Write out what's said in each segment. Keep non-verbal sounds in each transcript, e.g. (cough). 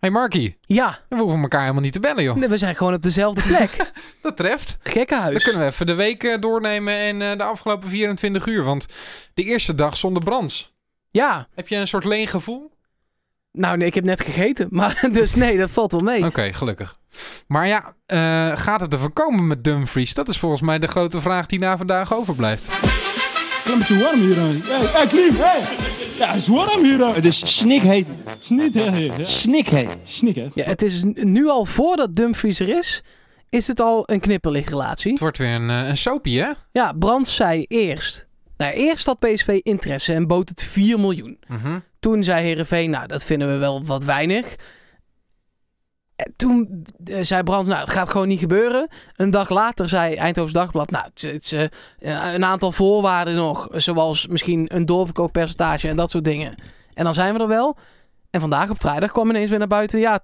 Hey Marky, Ja, we hoeven elkaar helemaal niet te bellen, joh. nee, we zijn gewoon op dezelfde plek. (laughs) Dat treft. Gekkenhuis. Dan kunnen we even de week eh, doornemen en eh, de afgelopen 24 uur. Want de eerste dag zonder brands. Ja, Heb je een soort leen gevoel? nou nee, ik heb net gegeten. (laughs) Maar dus nee, dat valt wel mee. Oké, gelukkig. Maar ja, eh, gaat het ervan komen met Dumfries? Dat is volgens mij de grote vraag die na vandaag overblijft. Het is te warm hier. Hey, hey, Klim, hey. Ja, het is warm hier. Het is snikheet. Ja. Snikheet. Snik, hè. Ja, het is nu al voordat Dumfries er is, is het al een knipperlichtrelatie. Het wordt weer een, eh, een soapie, hè? Ja, Brands zei eerst. Nou, eerst had PSV interesse en bood het 4 miljoen. Mhm. Toen zei Herenveen, nou, dat vinden we wel wat weinig. En toen eh, zei Brands, nou, het gaat gewoon niet gebeuren. Een dag later zei Eindhoven's Dagblad, nou, het, is- eh, een aantal voorwaarden nog. Zoals misschien een doorverkooppercentage en dat soort dingen. En dan zijn we er wel. En vandaag op vrijdag kwam ineens weer naar buiten, ja,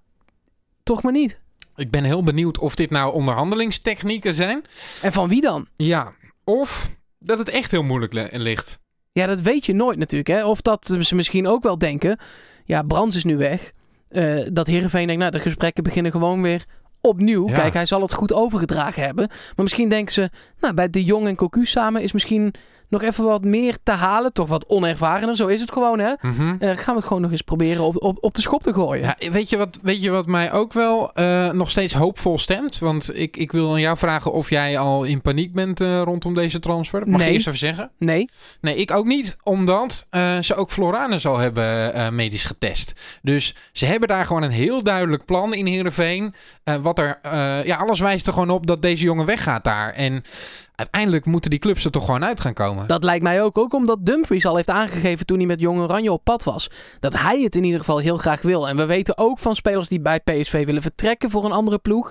toch maar niet. Ik ben heel benieuwd of dit nou onderhandelingstechnieken zijn. En van wie dan? Ja. Of dat het echt heel moeilijk li- ligt. Ja, dat weet je nooit natuurlijk. Hè? Of dat ze misschien ook wel denken, ja, Brands is nu weg. Eh, dat Heerenveen denkt, nou, de gesprekken beginnen gewoon weer opnieuw. Ja. Kijk, hij zal het goed overgedragen hebben. Maar misschien denken ze, nou, bij De Jong en Cocu samen is misschien nog even wat meer te halen. Toch wat onervarener, zo is het gewoon, hè. Mhm. Eh, gaan we het gewoon nog eens proberen op, op, op de schop te gooien. Ja, weet je wat, weet je wat mij ook wel eh, nog steeds hoopvol stemt? Want ik, ik wil aan jou vragen of jij al in paniek bent eh, rondom deze transfer. Mag je Nee. eerst even zeggen. Nee, Nee, ik ook niet. Omdat ze ook Floranus al hebben medisch getest. Dus ze hebben daar gewoon een heel duidelijk plan in Heerenveen. Wat er, ja, alles wijst er gewoon op dat deze jongen weggaat daar. En uiteindelijk moeten die clubs er toch gewoon uit gaan komen. dat lijkt mij ook. Ook omdat Dumfries al heeft aangegeven toen hij met Jong Oranje op pad was. Dat hij het in ieder geval heel graag wil. En we weten ook van spelers die bij PSV willen vertrekken voor een andere ploeg.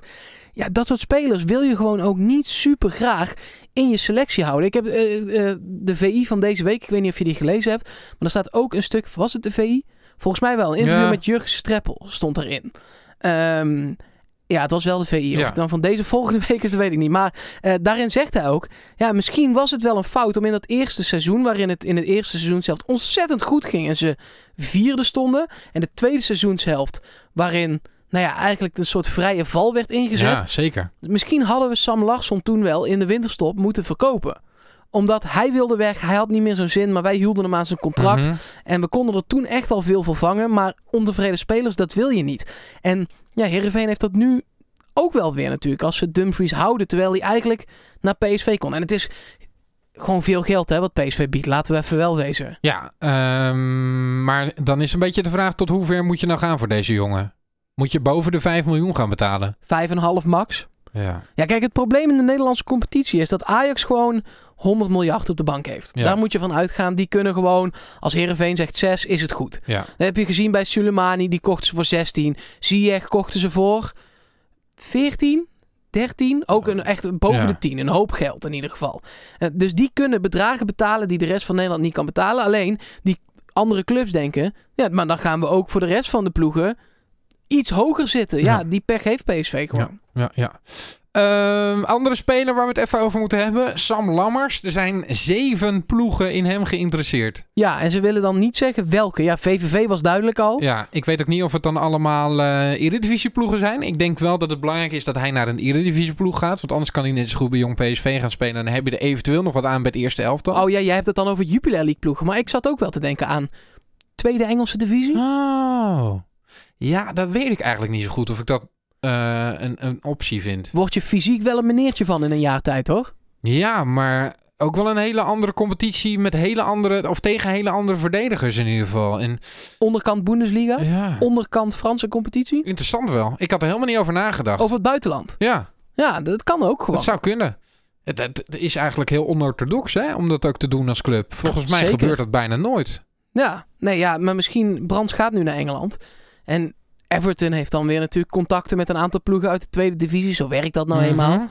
Ja, dat soort spelers wil je gewoon ook niet super graag in je selectie houden. Ik heb eh, eh, de VI van deze week, ik weet niet of je die gelezen hebt. Maar er staat ook een stuk, was het de VI? Volgens mij wel. Een interview Ja. met Jurgen Streppel stond erin. Ehm, ja, het was wel de VI. Of Ja. het dan van deze volgende (laughs) week is, dat weet ik niet. Maar eh, daarin zegt hij ook... Ja, misschien was het wel een fout om in dat eerste seizoen... waarin het in het eerste seizoenshelft ontzettend goed ging... en ze vierde stonden... en de tweede seizoenshelft waarin... Nou ja, eigenlijk een soort vrije val werd ingezet. Ja, zeker. Misschien hadden we Sam Larsson toen wel in de winterstop moeten verkopen. Omdat hij wilde weg, hij had niet meer zo'n zin, maar wij hielden hem aan zijn contract. Mhm. En we konden er toen echt al veel voor vangen. Maar ontevreden spelers, dat wil je niet. En ja, Heerenveen heeft dat nu ook wel weer natuurlijk. Als ze Dumfries houden, terwijl hij eigenlijk naar PSV kon. En het is gewoon veel geld hè, wat PSV biedt. Laten we even wel wezen. Ja, ehm, maar dan is een beetje de vraag tot hoe ver moet je nou gaan voor deze jongen? Moet je boven de 5 miljoen gaan betalen? 5,5 max. Ja. Ja, kijk, het probleem in de Nederlandse competitie is dat Ajax gewoon 100 miljard op de bank heeft. Ja. Daar moet je van uitgaan. Die kunnen gewoon, als Heerenveen zegt 6, is het goed. Ja. Dat heb je gezien bij Sulemani, die kochten ze voor 16. Ziyech kochten ze voor 14, 13. Ook een, echt boven Ja. de 10. Een hoop geld in ieder geval. Eh, dus die kunnen bedragen betalen die de rest van Nederland niet kan betalen. Alleen die andere clubs denken, ja, maar dan gaan we ook voor de rest van de ploegen iets hoger zitten. Ja, Ja. die pech heeft PSV gewoon. Ja, ja. Ehm, andere speler waar we het even over moeten hebben. Sam Lammers. Er zijn zeven ploegen in hem geïnteresseerd. Ja, en ze willen dan niet zeggen welke. Ja, VVV was duidelijk al. Ja, ik weet ook niet of het dan allemaal eh Eredivisie-ploegen zijn. Ik denk wel dat het belangrijk is dat hij naar een Eredivisie-ploeg gaat. Want anders kan hij net zo goed bij Jong PSV gaan spelen. En dan heb je er eventueel nog wat aan bij het eerste elftal. Oh ja, jij hebt het dan over Jupiler League ploegen. Maar ik zat ook wel te denken aan tweede Engelse divisie. Oh. Ja, dat weet ik eigenlijk niet zo goed of ik dat eh, een, een optie vind. Word je fysiek wel een meneertje van in een jaar tijd, hoor. Ja, maar ook wel een hele andere competitie met hele andere, of tegen hele andere verdedigers in ieder geval. En Onderkant Bundesliga. ja, Onderkant Franse competitie. interessant wel. Ik had er helemaal niet over nagedacht. Over het buitenland. Ja, Ja, dat kan ook gewoon. dat zou kunnen. Het, is eigenlijk heel onorthodox hè, om dat ook te doen als club. Volgens mij Zeker. gebeurt dat bijna nooit. Ja, nee, ja, maar misschien Brands gaat nu naar Engeland. En Everton heeft dan weer natuurlijk contacten met een aantal ploegen uit de tweede divisie. Zo werkt dat nou eenmaal. Mhm.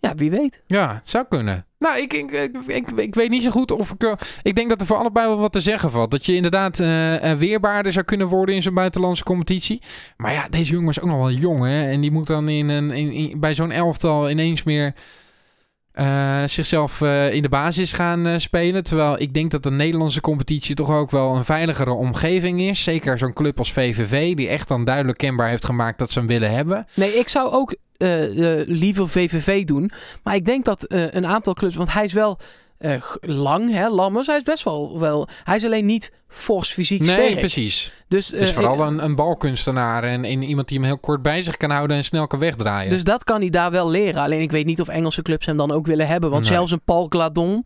Ja, wie weet. Ja, het zou kunnen. Nou, ik, ik, ik, weet niet zo goed of ik... eh, ik denk dat er voor allebei wel wat te zeggen valt. Dat je inderdaad eh, weerbaarder zou kunnen worden in zo'n buitenlandse competitie. Maar ja, deze jongen is ook nog wel jong, hè. En die moet dan in een, bij zo'n elftal ineens meer... eh, zichzelf eh, in de basis gaan eh, spelen. Terwijl ik denk dat de Nederlandse competitie toch ook wel een veiligere omgeving is. Zeker zo'n club als VVV, die echt dan duidelijk kenbaar heeft gemaakt dat ze hem willen hebben. Nee, ik zou ook liever VVV doen. Maar ik denk dat een aantal clubs... Want hij is wel eh, lang, hè, Lammers. Hij is best wel... wel hij is alleen niet fors fysiek Nee, sterk. precies. Dus, Het is eh, vooral een, een balkunstenaar en, en iemand die hem heel kort bij zich kan houden en snel kan wegdraaien. Dus dat kan hij daar wel leren. Alleen ik weet niet of Engelse clubs hem dan ook willen hebben. Want Nee. zelfs een Paul Gladon,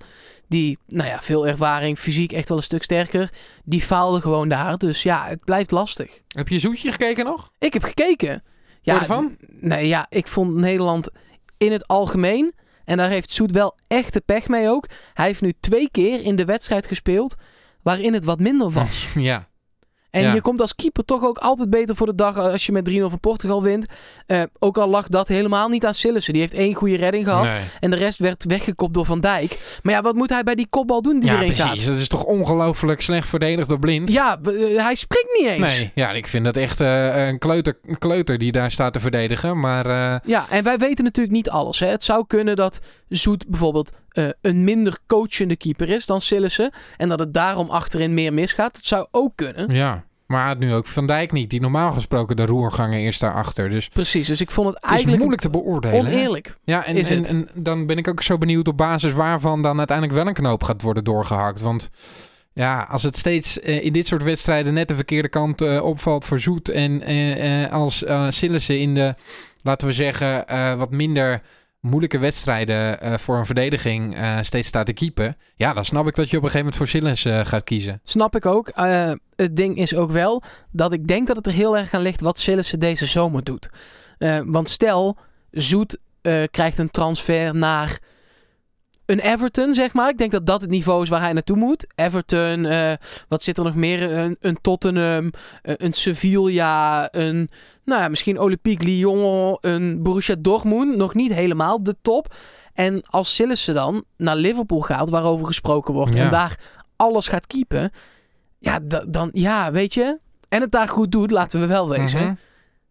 die, nou ja, veel ervaring, fysiek echt wel een stuk sterker, die faalde gewoon daar. Dus ja, het blijft lastig. Heb je Zoetje gekeken nog? Ik heb gekeken. Ja, ervan? Nee, ja, ik vond Nederland in het algemeen, en daar heeft Soet wel echt de pech mee ook. Hij heeft nu twee keer in de wedstrijd gespeeld waarin het wat minder was. (laughs) Ja. En Ja. je komt als keeper toch ook altijd beter voor de dag als je met 3-0 van Portugal wint. Eh, ook al lag dat helemaal niet aan Sillissen. Die heeft één goede redding gehad. Nee. En de rest werd weggekopt door Van Dijk. Maar ja, wat moet hij bij die kopbal doen die Ja, erin precies. gaat? Dat is toch ongelooflijk slecht verdedigd door Blind? Ja, eh, hij springt niet eens. Nee, ja, ik vind dat echt eh, een, kleuter, een kleuter die daar staat te verdedigen. Maar Ja, en wij weten natuurlijk niet alles. Hè. Het zou kunnen dat Zoet bijvoorbeeld eh, een minder coachende keeper is dan Sillissen. En dat het daarom achterin meer misgaat. Het zou ook kunnen. ja, maar het nu ook Van Dijk niet. Die normaal gesproken de roerganger eerst daarachter. Dus Precies, dus ik vond het het is eigenlijk moeilijk te beoordelen. hè? oneerlijk. Ja, en, is en, het. en dan ben ik ook zo benieuwd op basis waarvan dan uiteindelijk wel een knoop gaat worden doorgehakt. Want ja, als het steeds eh, in dit soort wedstrijden net de verkeerde kant eh, opvalt voor Zoet. En als eh Sillissen in de, laten we zeggen, wat minder moeilijke wedstrijden eh, voor een verdediging eh, steeds staat te keepen. Ja, dan snap ik dat je op een gegeven moment voor Sillissen eh, gaat kiezen. Snap ik ook. Het ding is ook wel dat ik denk dat het er heel erg aan ligt wat Sillissen deze zomer doet. Want stel, Zoet krijgt een transfer naar een Everton, zeg maar. Ik denk dat dat het niveau is waar hij naartoe moet. Everton, eh, wat zit er nog meer? Een, een Tottenham, eh, een Sevilla, een, nou ja, misschien Olympique Lyon, een Borussia Dortmund. Nog niet helemaal de top. En als Sillissen dan naar Liverpool gaat, waarover gesproken wordt, Ja. en daar alles gaat keepen, ja, da- dan, ja, weet je, en het daar goed doet, laten we wel wezen, Mhm.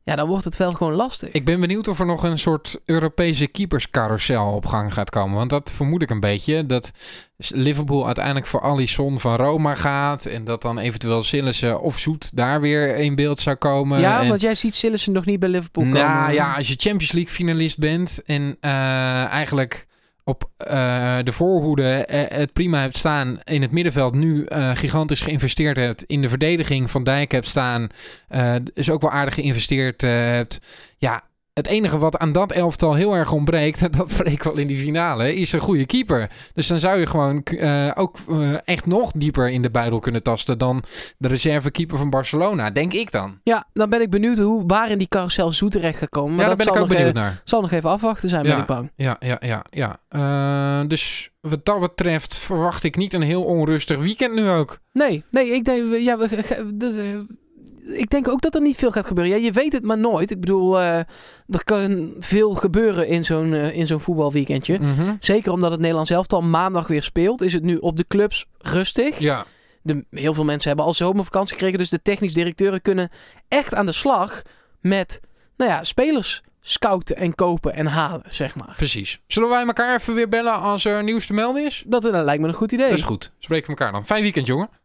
Ja, dan wordt het wel gewoon lastig. Ik ben benieuwd of er nog een soort Europese keeperscarousel op gang gaat komen. Want dat vermoed ik een beetje. Dat Liverpool uiteindelijk voor Alisson van Roma gaat. En dat dan eventueel Sillissen of Zoet daar weer in beeld zou komen. ja, en, want jij ziet Sillissen nog niet bij Liverpool komen. nou ja, als je Champions League finalist bent. En eh, eigenlijk op eh, de voorhoede eh, het prima hebt staan. In het middenveld nu eh, gigantisch geïnvesteerd hebt. In de verdediging van Dijk hebt staan. dus ook wel aardig geïnvesteerd hebt. Ja, het enige wat aan dat elftal heel erg ontbreekt, en (laughs) dat bleek wel in die finale, is een goede keeper. Dus dan zou je gewoon eh, ook eh, echt nog dieper in de buidel kunnen tasten dan de reservekeeper van Barcelona, denk ik dan. Ja, dan ben ik benieuwd hoe, waar in die carousel Zoet terecht gaat komen. Maar ja, daar dat ben ik ook benieuwd naar. zal nog even afwachten zijn, ben ik bang. Ja, ja, ja, ja. Eh, dus wat dat betreft verwacht ik niet een heel onrustig weekend nu ook. Nee, nee, ik denk, ja, we, ik denk ook dat er niet veel gaat gebeuren. Ja, je weet het maar nooit. Ik bedoel, eh, er kan veel gebeuren in zo'n eh, in zo'n voetbalweekendje. Mhm. Zeker omdat het Nederlands elftal maandag weer speelt, is het nu op de clubs rustig. Ja, De, heel veel mensen hebben al zomervakantie gekregen, dus de technisch directeuren kunnen echt aan de slag met, nou ja, spelers scouten en kopen en halen, zeg maar. precies. Zullen wij elkaar even weer bellen als er nieuws te melden is? Dat, eh, lijkt me een goed idee. Dat is goed. Spreken we elkaar dan. Fijn weekend, jongen.